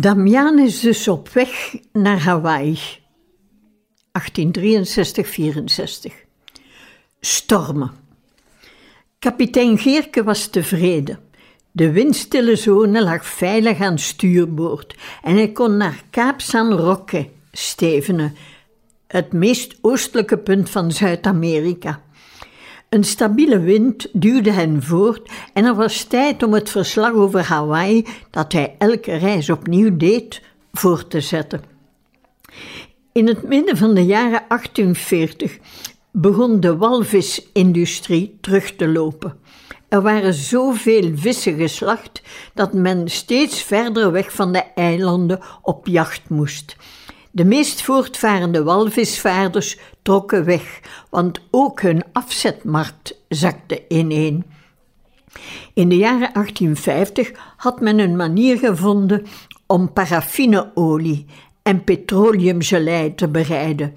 Damian is dus op weg naar Hawaii. 1863-64. Stormen. Kapitein Geerke was tevreden. De windstille zone lag veilig aan stuurboord en hij kon naar Kaap San Roque stevenen, het meest oostelijke punt van Zuid-Amerika. Een stabiele wind duwde hen voort en er was tijd om het verslag over Hawaii, dat hij elke reis opnieuw deed, voor te zetten. In het midden van de jaren 1840 begon de walvisindustrie terug te lopen. Er waren zoveel vissen geslacht dat men steeds verder weg van de eilanden op jacht moest. De meest voortvarende walvisvaarders trokken weg, want ook hun afzetmarkt zakte ineen. In de jaren 1850 had men een manier gevonden om paraffineolie en petroleumgelei te bereiden.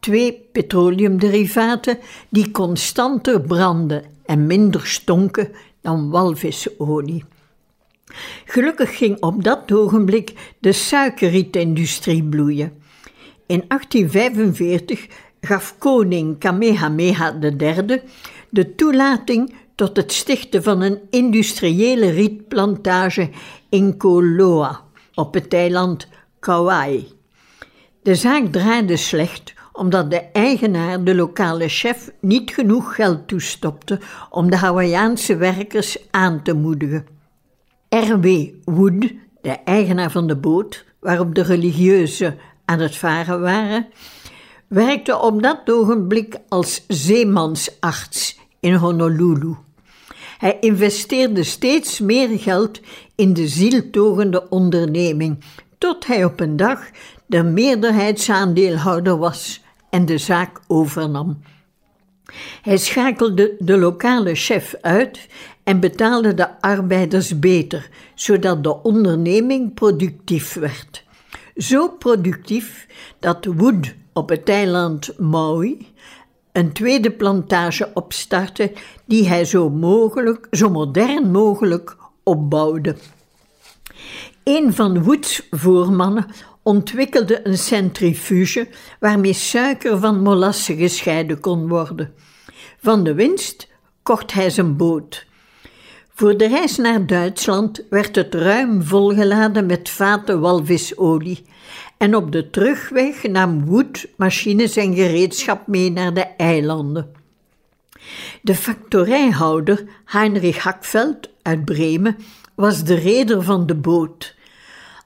Twee petroleumderivaten die constanter brandden en minder stonken dan walvisolie. Gelukkig ging op dat ogenblik de suikerrietindustrie bloeien. In 1845 gaf koning Kamehameha III de toelating tot het stichten van een industriële rietplantage in Koloa op het eiland Kauai. De zaak draaide slecht omdat de eigenaar de lokale chef niet genoeg geld toestopte om de Hawaïaanse werkers aan te moedigen. R.W. Wood, de eigenaar van de boot waarop de religieuzen aan het varen waren, werkte op dat ogenblik als zeemansarts in Honolulu. Hij investeerde steeds meer geld in de zieltogende onderneming, tot hij op een dag de meerderheidsaandeelhouder was en de zaak overnam. Hij schakelde de lokale chef uit en betaalde de arbeiders beter, zodat de onderneming productief werd. Zo productief dat Wood op het eiland Maui een tweede plantage opstartte die hij zo, mogelijk, zo modern mogelijk opbouwde. Een van Woods voormannen ontwikkelde een centrifuge waarmee suiker van molasse gescheiden kon worden. Van de winst kocht hij zijn boot. Voor de reis naar Duitsland werd het ruim volgeladen met vaten walvisolie en op de terugweg nam Wood machines en gereedschap mee naar de eilanden. De factorijhouder Heinrich Hackveld uit Bremen was de reder van de boot.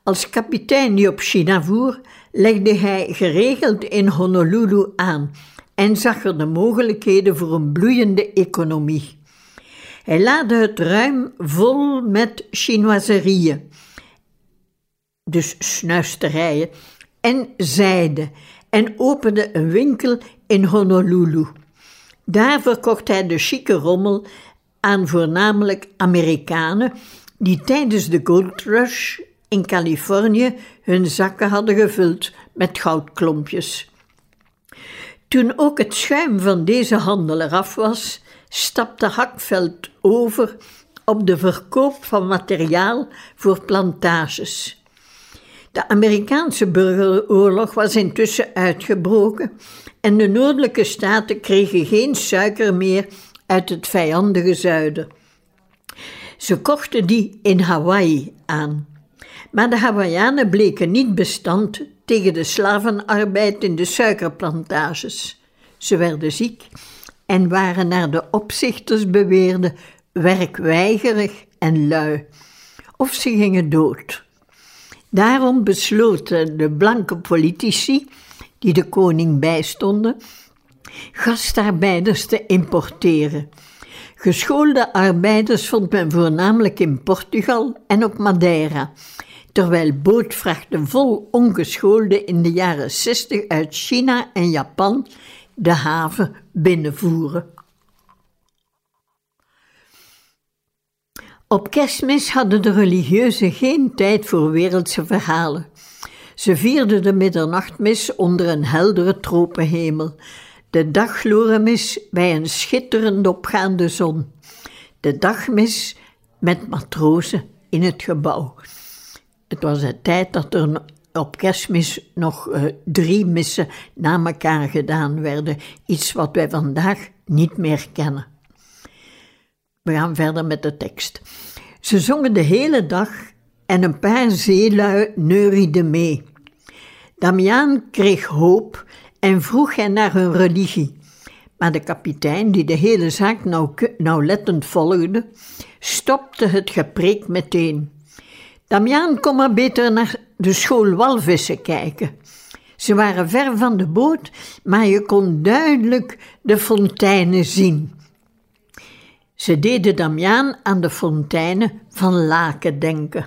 Als kapitein die op China voer, legde hij geregeld in Honolulu aan en zag er de mogelijkheden voor een bloeiende economie. Hij laadde het ruim vol met chinoiserieën, dus snuisterijen, en zijde en opende een winkel in Honolulu. Daar verkocht hij de chique rommel aan voornamelijk Amerikanen die tijdens de Gold Rush in Californië hun zakken hadden gevuld met goudklompjes. Toen ook het schuim van deze handel eraf was, stapte Hakveld over op de verkoop van materiaal voor plantages. De Amerikaanse burgeroorlog was intussen uitgebroken en de noordelijke staten kregen geen suiker meer uit het vijandige zuiden. Ze kochten die in Hawaii aan. Maar de Hawaiianen bleken niet bestand tegen de slavenarbeid in de suikerplantages. Ze werden ziek en waren naar de opzichters beweerde werkweigerig en lui, of ze gingen dood. Daarom besloten de blanke politici, die de koning bijstonden, gastarbeiders te importeren. Geschoolde arbeiders vond men voornamelijk in Portugal en op Madeira, terwijl bootvrachten vol ongeschoolden in de jaren 60 uit China en Japan de haven binnenvoeren. Op kerstmis hadden de religieuzen geen tijd voor wereldse verhalen. Ze vierden de middernachtmis onder een heldere tropenhemel, de daglorenmis bij een schitterend opgaande zon, de dagmis met matrozen in het gebouw. Het was de tijd dat er op kerstmis nog uh, drie missen na elkaar gedaan werden, iets wat wij vandaag niet meer kennen. We gaan verder met de tekst. Ze zongen de hele dag en een paar zeelui neurieden mee. Damiaan kreeg hoop en vroeg hen naar hun religie. Maar de kapitein, die de hele zaak nauwlettend volgde, stopte het gepreek meteen. Damiaan kon maar beter naar de school walvissen kijken. Ze waren ver van de boot, maar je kon duidelijk de fonteinen zien. Ze deden Damiaan aan de fonteinen van Laken denken.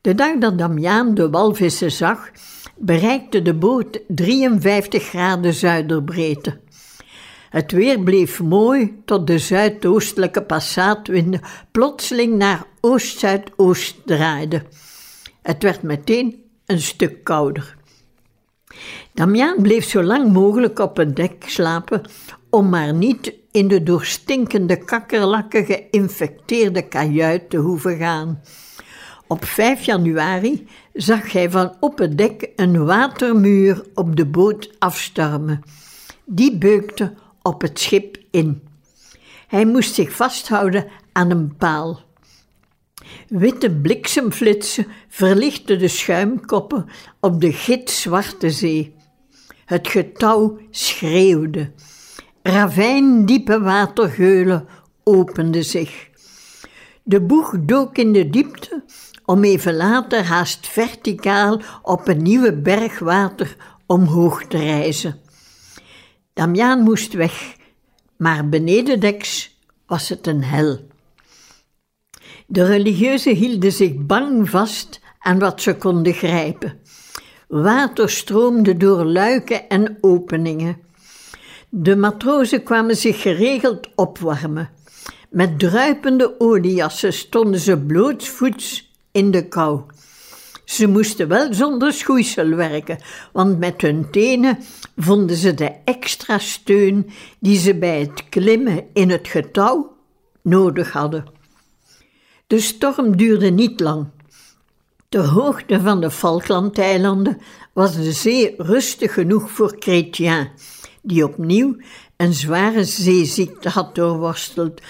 De dag dat Damiaan de walvissen zag, bereikte de boot 53 graden zuiderbreedte. Het weer bleef mooi tot de zuidoostelijke passaatwinden plotseling naar oost-zuidoost draaiden. Het werd meteen een stuk kouder. Damiaan bleef zo lang mogelijk op het dek slapen om maar niet in de door stinkende kakkerlakken geïnfecteerde kajuit te hoeven gaan. Op 5 januari zag hij van op het dek een watermuur op de boot afstormen. Die beukte op het schip in. Hij moest zich vasthouden aan een paal. Witte bliksemflitsen verlichtten de schuimkoppen op de gitzwarte zee. Het getouw schreeuwde. Ravijndiepe watergeulen openden zich. De boeg dook in de diepte om even later haast verticaal op een nieuwe bergwater omhoog te reizen. Damiaan moest weg, maar benedendeks was het een hel. De religieuzen hielden zich bang vast aan wat ze konden grijpen. Water stroomde door luiken en openingen. De matrozen kwamen zich geregeld opwarmen. Met druipende oliejassen stonden ze blootsvoets in de kou. Ze moesten wel zonder schoeisel werken, want met hun tenen vonden ze de extra steun die ze bij het klimmen in het getouw nodig hadden. De storm duurde niet lang. Ter hoogte van de Falklandeilanden was de zee rustig genoeg voor Chrétien, die opnieuw een zware zeeziekte had doorworsteld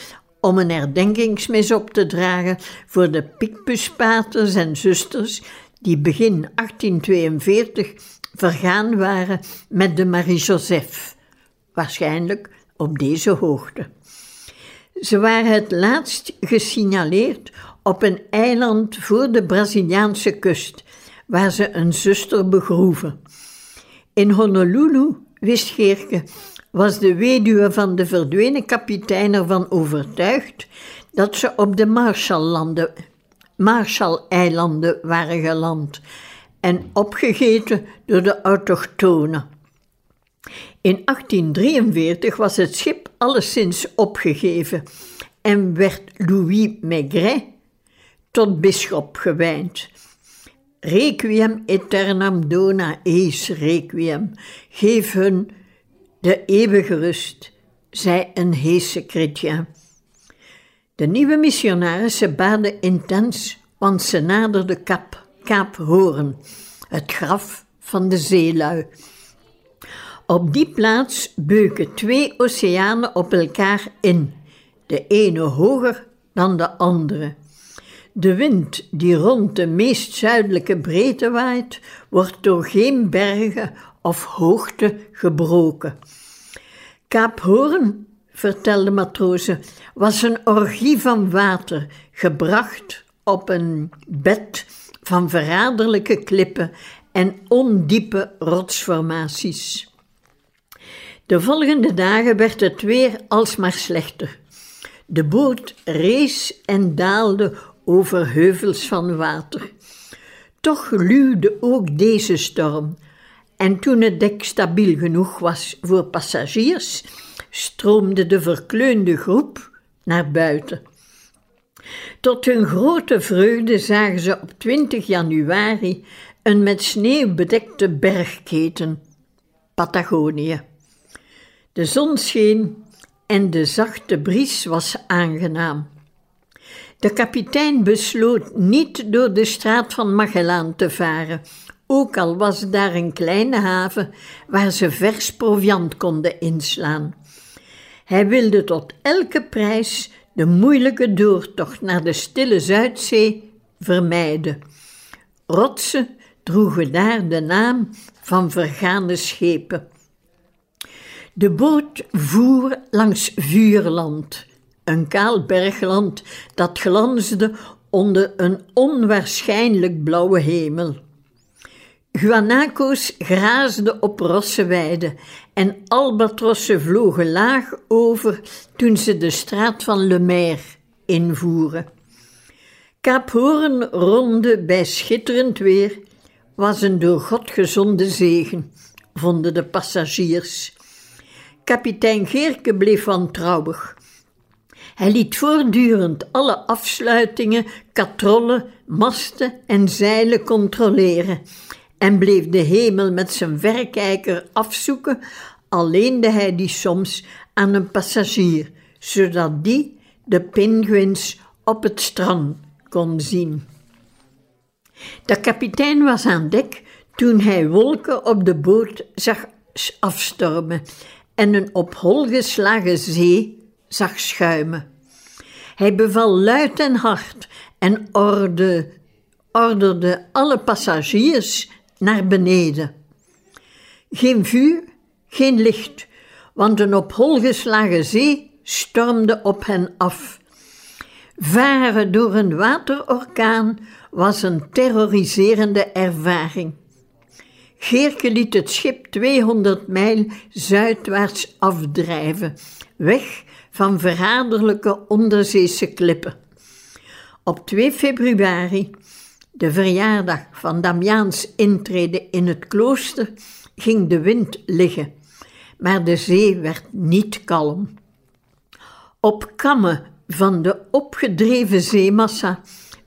om een herdenkingsmis op te dragen voor de Picpuspaters en zusters die begin 1842 vergaan waren met de Marie-Joseph, waarschijnlijk op deze hoogte. Ze waren het laatst gesignaleerd op een eiland voor de Braziliaanse kust, waar ze een zuster begroeven. In Honolulu, wist Geerke, was de weduwe van de verdwenen kapitein ervan overtuigd dat ze op de Marshallanden, Marshall-eilanden waren geland en opgegeten door de autochtonen. In 1843 was het schip alleszins opgegeven en werd Louis Maigret tot bisschop gewijnd. Requiem aeternam dona eis requiem, geef hun de eeuwige rust, zei een heese chrétien. De nieuwe missionarissen baden intens, want ze naderden Kap, Kaap Horen, het graf van de zeelui. Op die plaats beuken twee oceanen op elkaar in, de ene hoger dan de andere. De wind die rond de meest zuidelijke breedte waait, wordt door geen bergen of hoogte gebroken. Kaap Hoorn, vertelde matrozen, was een orgie van water, gebracht op een bed van verraderlijke klippen en ondiepe rotsformaties. De volgende dagen werd het weer alsmaar slechter. De boot rees en daalde over heuvels van water. Toch luwde ook deze storm, en toen het dek stabiel genoeg was voor passagiers, stroomde de verkleunde groep naar buiten. Tot hun grote vreugde zagen ze op 20 januari een met sneeuw bedekte bergketen, Patagonië. De zon scheen en de zachte bries was aangenaam. De kapitein besloot niet door de straat van Magellaan te varen, ook al was daar een kleine haven waar ze vers proviant konden inslaan. Hij wilde tot elke prijs de moeilijke doortocht naar de stille Zuidzee vermijden. Rotsen droegen daar de naam van vergane schepen. De boot voer langs vuurland, een kaal bergland dat glansde onder een onwaarschijnlijk blauwe hemel. Guanaco's graasden op rosse weiden en albatrossen vlogen laag over toen ze de straat van Le Maire invoeren. Kaap Hoorn ronde bij schitterend weer was een door God gezonde zegen, vonden de passagiers. Kapitein Geerke bleef wantrouwig. Hij liet voortdurend alle afsluitingen, katrollen, masten en zeilen controleren en bleef de hemel met zijn verrekijker afzoeken, al leende hij die soms aan een passagier, zodat die de pinguïns op het strand kon zien. De kapitein was aan dek toen hij wolken op de boot zag afstormen en een op hol geslagen zee zag schuimen. Hij beval luid en hard en orde, orderde alle passagiers naar beneden. Geen vuur, geen licht, want een op hol geslagen zee stormde op hen af. Varen door een waterorkaan was een terroriserende ervaring. Geerke liet het schip 200 mijl zuidwaarts afdrijven, weg van verraderlijke onderzeese klippen. Op 2 februari de verjaardag van Damiaans intrede in het klooster ging de wind liggen, maar de zee werd niet kalm. Op kammen van de opgedreven zeemassa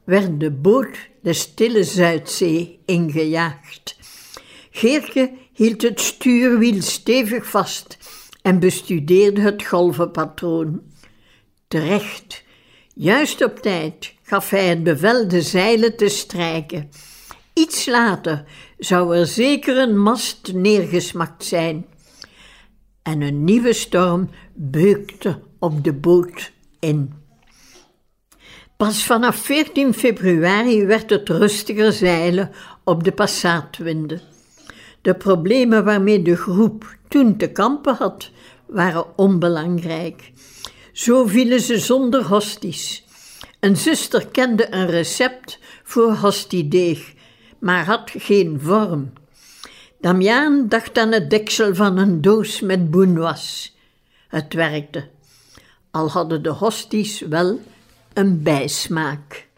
werd de boot de stille Zuidzee ingejaagd. Geerke hield het stuurwiel stevig vast en bestudeerde het golvenpatroon. Terecht, juist op tijd, gaf hij het bevel de zeilen te strijken. Iets later zou er zeker een mast neergesmakt zijn. En een nieuwe storm beukte op de boot in. Pas vanaf 14 februari werd het rustiger zeilen op de passaatwinden. De problemen waarmee de groep toen te kampen had, waren onbelangrijk. Zo vielen ze zonder hosties. Een zuster kende een recept voor hostiedeeg, maar had geen vorm. Damiaan dacht aan het deksel van een doos met boenwas. Het werkte, al hadden de hosties wel een bijsmaak.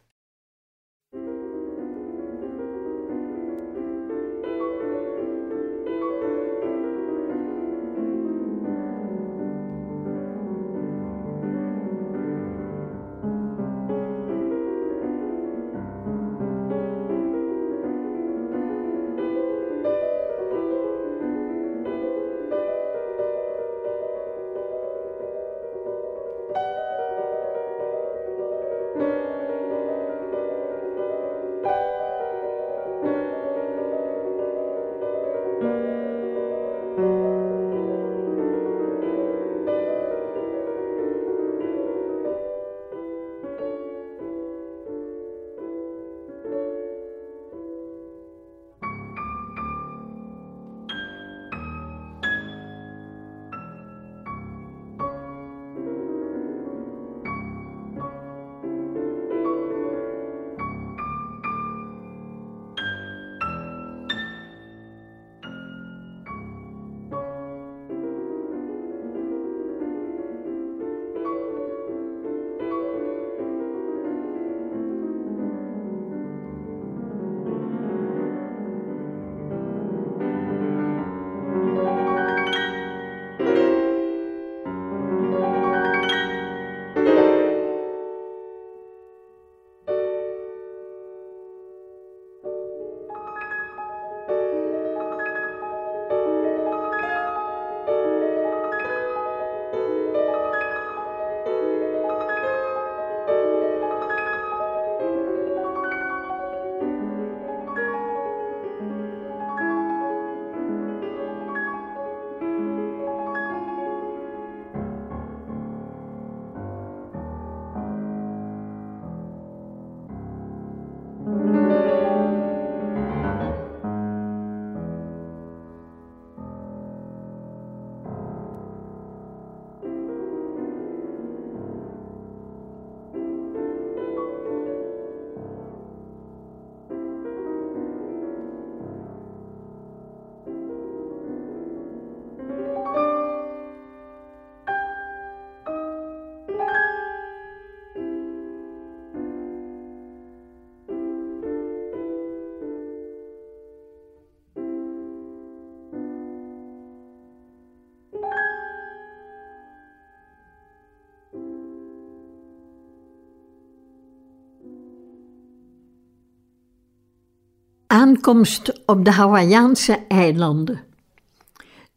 Aankomst op de Hawaïaanse eilanden.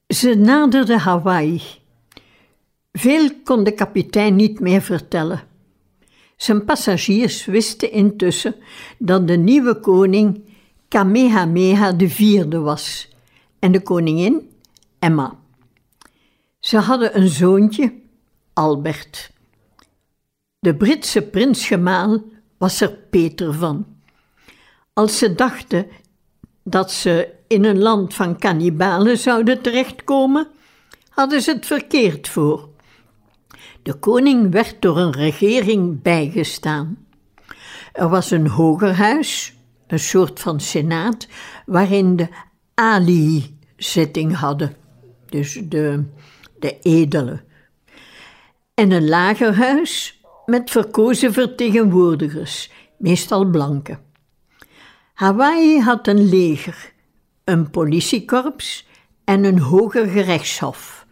Ze naderden Hawaii. Veel kon de kapitein niet meer vertellen. Zijn passagiers wisten intussen dat de nieuwe koning Kamehameha IV was en de koningin Emma. Ze hadden een zoontje, Albert. De Britse prinsgemaal was er Peter van. Als ze dachten dat ze in een land van kannibalen zouden terechtkomen, hadden ze het verkeerd voor. De koning werd door een regering bijgestaan. Er was een hogerhuis, een soort van senaat, waarin de Ali zitting hadden, dus de, de edelen. En een lagerhuis met verkozen vertegenwoordigers, meestal blanke. Hawaii had een leger, een politiekorps en een hoger gerechtshof.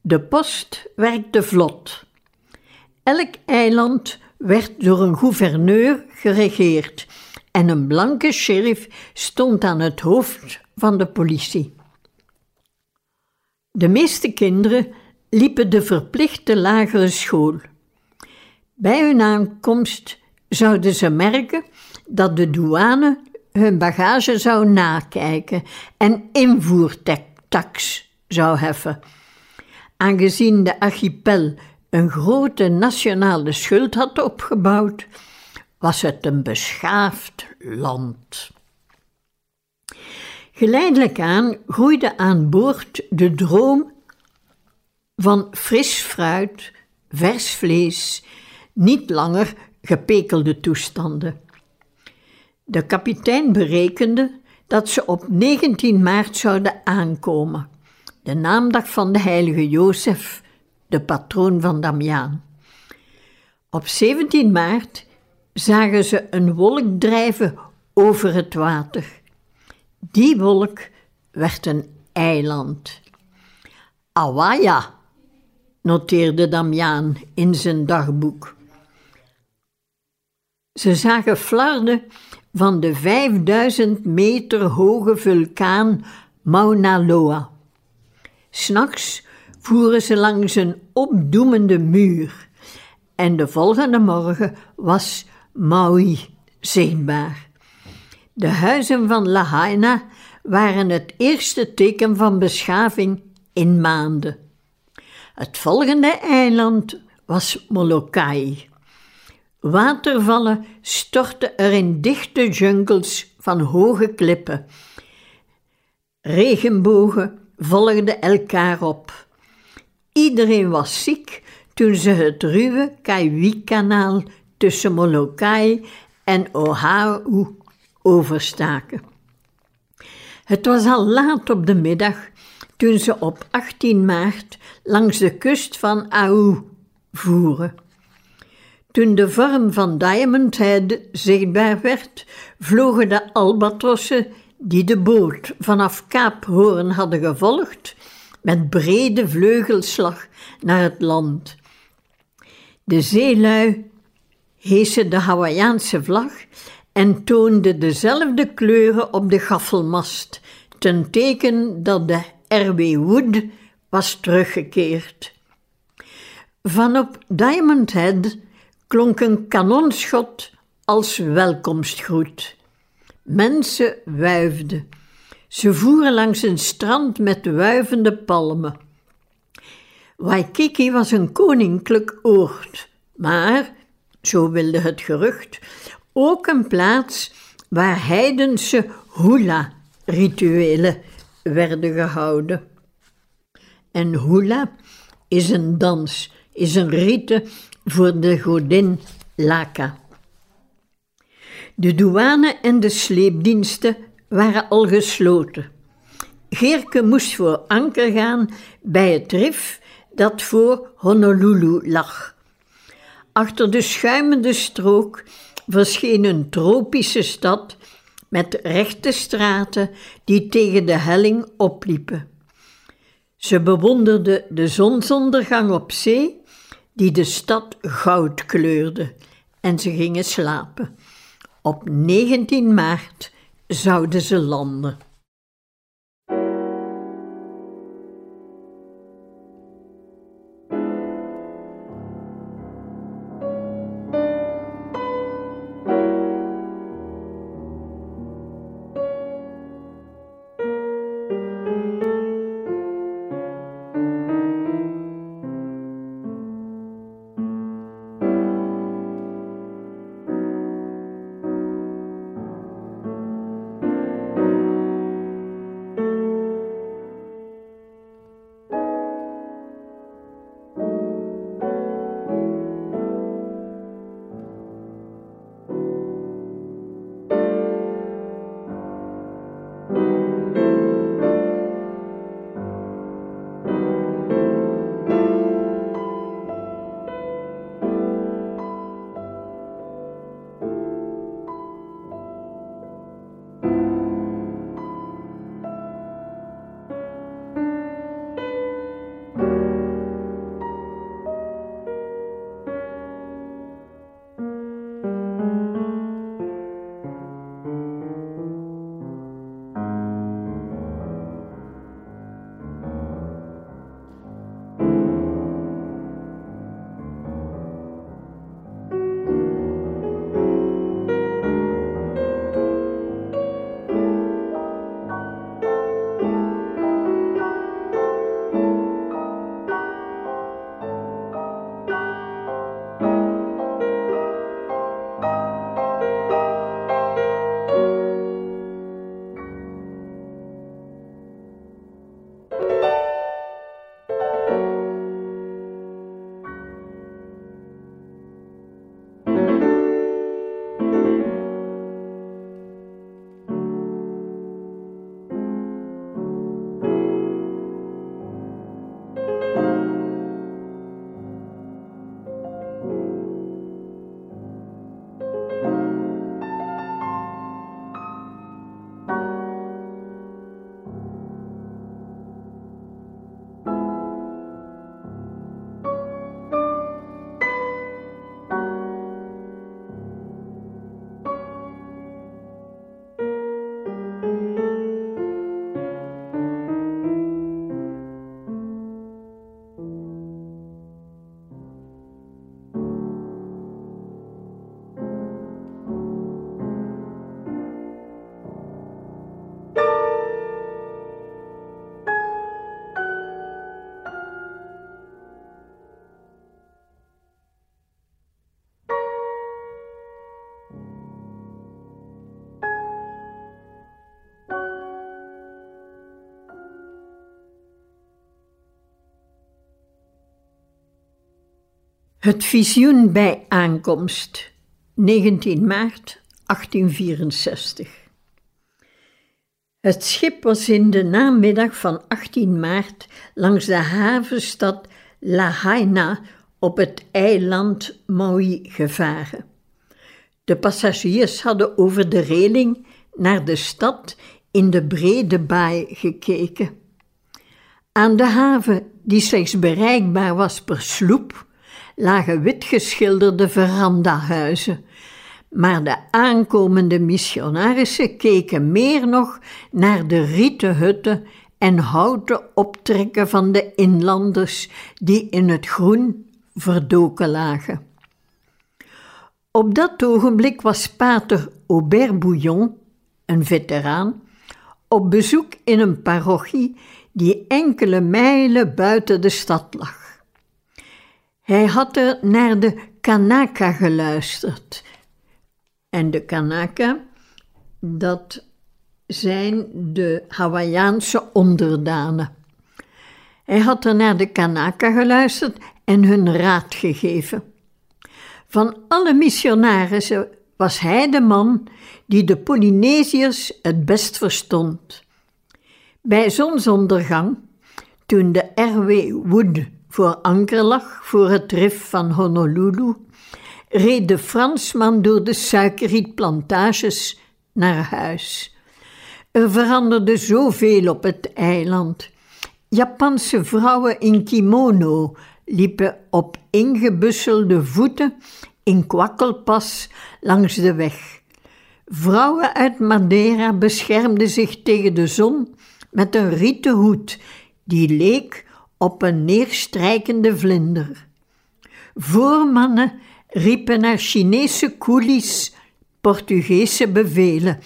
De post werkte vlot. Elk eiland werd door een gouverneur geregeerd en een blanke sheriff stond aan het hoofd van de politie. De meeste kinderen liepen de verplichte lagere school. Bij hun aankomst zouden ze merken dat de douane hun bagage zou nakijken en invoertax zou heffen. Aangezien de archipel een grote nationale schuld had opgebouwd, was het een beschaafd land. Geleidelijk aan groeide aan boord de droom van fris fruit, vers vlees, niet langer gepekelde toestanden. De kapitein berekende dat ze op 19 maart zouden aankomen, de naamdag van de heilige Jozef, de patroon van Damiaan. Op 17 maart zagen ze een wolk drijven over het water. Die wolk werd een eiland. Awaya, noteerde Damiaan in zijn dagboek. Ze zagen flarden van de 5000 meter hoge vulkaan Mauna Loa. S'nachts voeren ze langs een opdoemende muur en de volgende morgen was Maui zichtbaar. De huizen van Lahaina waren het eerste teken van beschaving in maanden. Het volgende eiland was Molokai. Watervallen stortten er in dichte jungles van hoge klippen. Regenbogen volgden elkaar op. Iedereen was ziek toen ze het ruwe Kaiwi-kanaal tussen Molokai en Oahu overstaken. Het was al laat op de middag toen ze op 18 maart langs de kust van Aou voeren. Toen de vorm van Diamond Head zichtbaar werd, vlogen de albatrossen die de boot vanaf Kaap Hoorn hadden gevolgd, met brede vleugelslag naar het land. De zeelui heesten de Hawaïaanse vlag en toonden dezelfde kleuren op de gaffelmast, ten teken dat de R.W. Wood was teruggekeerd. Vanop Diamond Head klonk een kanonschot als welkomstgroet. Mensen wuifden. Ze voeren langs een strand met wuivende palmen. Waikiki was een koninklijk oord, maar, zo wilde het gerucht, ook een plaats waar heidense hula-rituelen werden gehouden. En hula is een dans, is een rite voor de godin Laka. De douane en de sleepdiensten waren al gesloten. Geerke moest voor anker gaan bij het rif dat voor Honolulu lag. Achter de schuimende strook verscheen een tropische stad met rechte straten die tegen de helling opliepen. Ze bewonderde de zonsondergang op zee, die de stad goud kleurde, en ze gingen slapen. Op 19 maart zouden ze landen. Het visioen bij aankomst, 19 maart 1864. Het schip was in de namiddag van 18 maart langs de havenstad Lahaina op het eiland Maui gevaren. De passagiers hadden over de reling naar de stad in de brede baai gekeken. Aan de haven, die slechts bereikbaar was per sloep, lagen witgeschilderde verandahuizen, maar de aankomende missionarissen keken meer nog naar de rieten hutten en houten optrekken van de inlanders die in het groen verdoken lagen. Op dat ogenblik was pater Aubert Bouillon, een veteraan, op bezoek in een parochie die enkele mijlen buiten de stad lag. Hij had er naar de Kanaka geluisterd. En de Kanaka, dat zijn de Hawaïaanse onderdanen. Hij had er naar de Kanaka geluisterd en hun raad gegeven. Van alle missionarissen was hij de man die de Polynesiërs het best verstond. Bij zonsondergang, toen de R.W. Wood voor anker lag voor het rif van Honolulu, reed de Fransman door de suikerrietplantages naar huis. Er veranderde zoveel op het eiland. Japanse vrouwen in kimono liepen op ingebusselde voeten in kwakkelpas langs de weg. Vrouwen uit Madeira beschermden zich tegen de zon met een rieten hoed die leek op een neerstrijkende vlinder. Voormannen riepen naar Chinese coolies Portugese bevelen,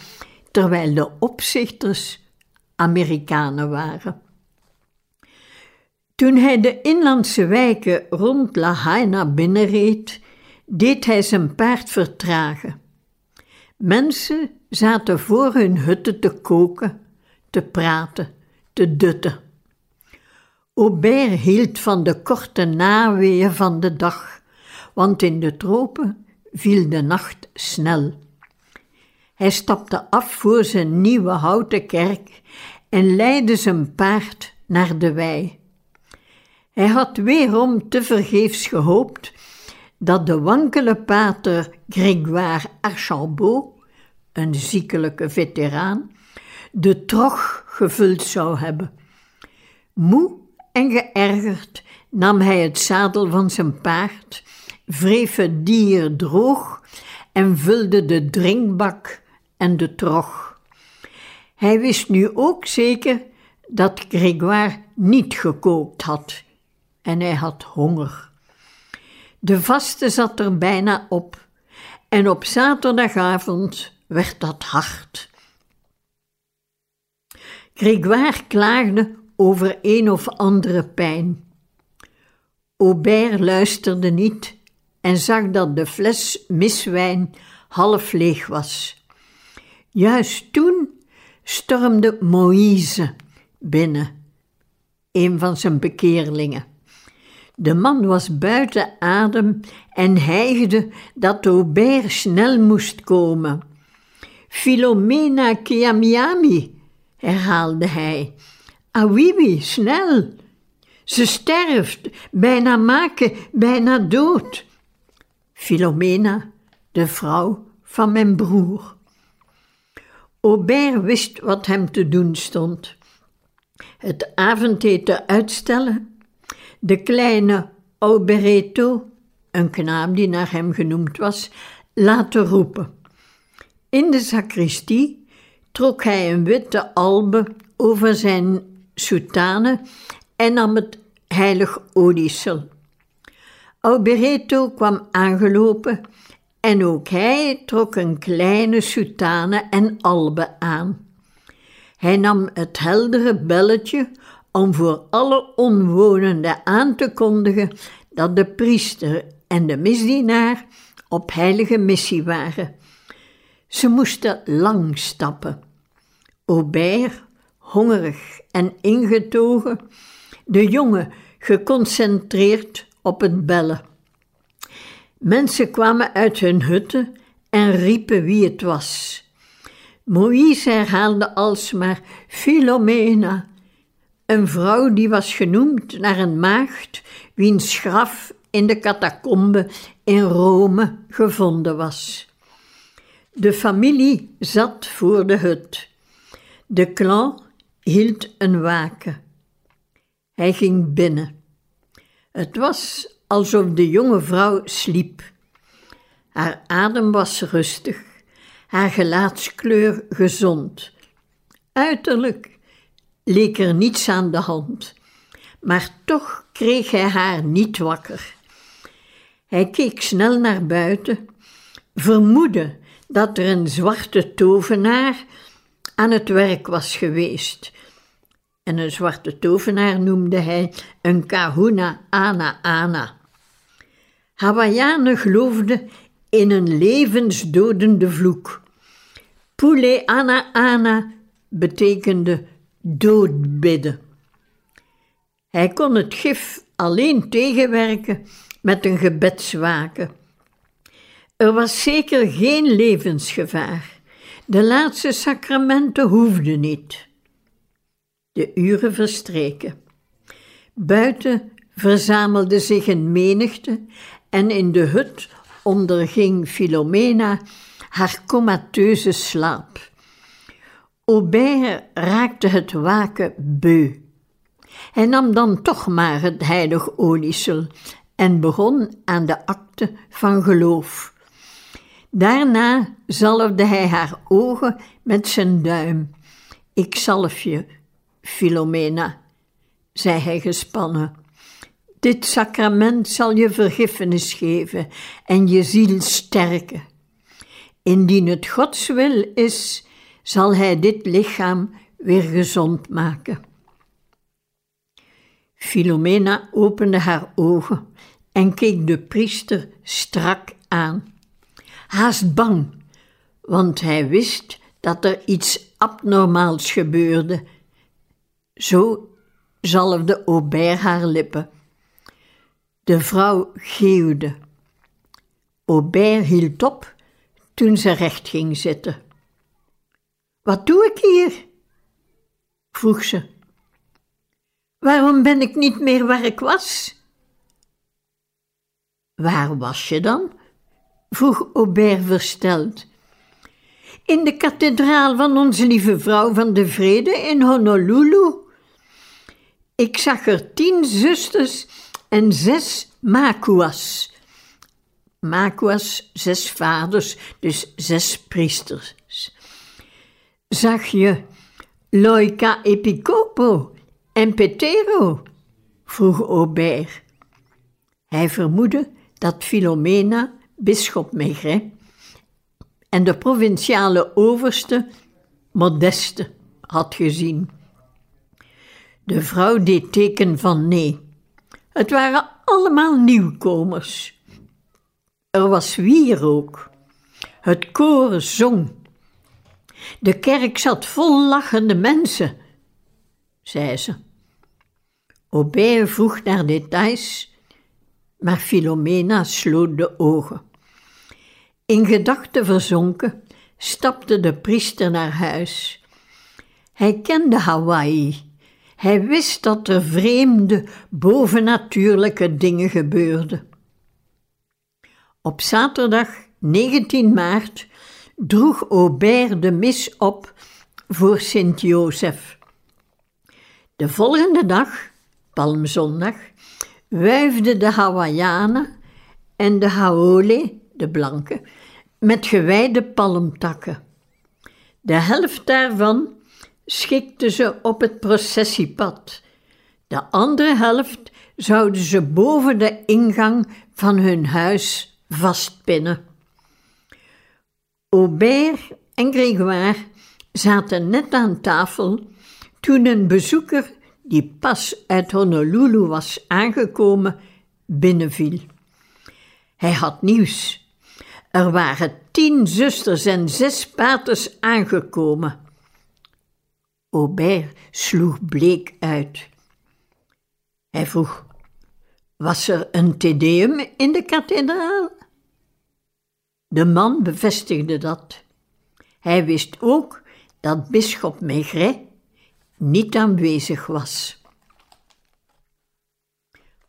terwijl de opzichters Amerikanen waren. Toen hij de inlandse wijken rond La Haina binnenreed, deed hij zijn paard vertragen. Mensen zaten voor hun hutten te koken, te praten, te dutten. Aubert hield van de korte naweeën van de dag, want in de tropen viel de nacht snel. Hij stapte af voor zijn nieuwe houten kerk en leidde zijn paard naar de wei. Hij had weerom tevergeefs gehoopt dat de wankele pater Grégoire Archambault, een ziekelijke veteraan, de trog gevuld zou hebben. Moe en geërgerd nam hij het zadel van zijn paard, wreef het dier droog en vulde de drinkbak en de trog. Hij wist nu ook zeker dat Grégoire niet gekookt had en hij had honger. De vaste zat er bijna op en op zaterdagavond werd dat hard. Grégoire klaagde over een of andere pijn. Aubert luisterde niet en zag dat de fles miswijn half leeg was. Juist toen stormde Moïse binnen, een van zijn bekeerlingen. De man was buiten adem en hijgde dat Aubert snel moest komen. Filomena Kiamiami, herhaalde hij. Awiwi, snel! Ze sterft, bijna maken, bijna dood. Filomena, de vrouw van mijn broer. Aubert wist wat hem te doen stond. Het avondeten uitstellen, de kleine Aubereto, een knaap die naar hem genoemd was, laten roepen. In de sacristie trok hij een witte albe over zijn soutane en nam het heilig oliesel. Albereto kwam aangelopen en ook hij trok een kleine soutane en albe aan. Hij nam het heldere belletje om voor alle omwonenden aan te kondigen dat de priester en de misdienaar op heilige missie waren. Ze moesten lang stappen. Aubert, hongerig en ingetogen, de jongen geconcentreerd op het bellen. Mensen kwamen uit hun hutten en riepen wie het was. Moïse herhaalde alsmaar Philomena, een vrouw die was genoemd naar een maagd wiens graf in de catacombe in Rome gevonden was. De familie zat voor de hut. De clan hield een waken. Hij ging binnen. Het was alsof de jonge vrouw sliep. Haar adem was rustig, haar gelaatskleur gezond. Uiterlijk leek er niets aan de hand, maar toch kreeg hij haar niet wakker. Hij keek snel naar buiten, vermoedde dat er een zwarte tovenaar aan het werk was geweest. En een zwarte tovenaar noemde hij een kahuna ana ana. Hawaiianen geloofden in een levensdodende vloek. Pule ana ana betekende doodbidden. Hij kon het gif alleen tegenwerken met een gebedswaken. Er was zeker geen levensgevaar. De laatste sacramenten hoefden niet. De uren verstreken. Buiten verzamelde zich een menigte en in de hut onderging Filomena haar comateuze slaap. Aubert raakte het waken beu. Hij nam dan toch maar het heilig oliesel en begon aan de akte van geloof. Daarna zalfde hij haar ogen met zijn duim. Ik zalf je, Philomena, zei hij gespannen. Dit sacrament zal je vergiffenis geven en je ziel sterken. Indien het Gods wil is, zal hij dit lichaam weer gezond maken. Philomena opende haar ogen en keek de priester strak aan. Haast bang, want hij wist dat er iets abnormaals gebeurde. Zo zalfde Aubert haar lippen. De vrouw geeuwde. Aubert hield op toen ze recht ging zitten. Wat doe ik hier? vroeg ze. Waarom ben ik niet meer waar ik was? Waar was je dan? Vroeg Aubert versteld. In de kathedraal van Onze Lieve Vrouw van de Vrede in Honolulu. Ik zag er tien zusters en zes makuas. Makuas, zes vaders, dus zes priesters. Zag je Loika Epicopo en Petero? vroeg Aubert. Hij vermoedde dat Philomena, bisschop Maigret, en de provinciale overste Modeste had gezien. De vrouw deed teken van nee. Het waren allemaal nieuwkomers. Er was wierook. Het koren zong. De kerk zat vol lachende mensen, zei ze. Aubert vroeg naar details, maar Philomena sloot de ogen. In gedachten verzonken stapte de priester naar huis. Hij kende Hawaii. Hij wist dat er vreemde, bovennatuurlijke dingen gebeurden. Op zaterdag 19 maart droeg Aubert de mis op voor Sint-Jozef. De volgende dag, Palmzondag, wuifden de Hawaiianen en de Haole, de blanken, met gewijde palmtakken. De helft daarvan schikten ze op het processiepad. De andere helft zouden ze boven de ingang van hun huis vastpinnen. Aubert en Grégoire zaten net aan tafel toen een bezoeker die pas uit Honolulu was aangekomen binnenviel. Hij had nieuws. Er waren tien zusters en zes paters aangekomen. Aubert sloeg bleek uit. Hij vroeg: Was er een tedeum in de kathedraal? De man bevestigde dat. Hij wist ook dat bisschop Maigret niet aanwezig was.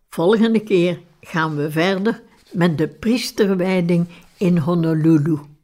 Volgende keer gaan we verder met de priesterwijding in Honolulu.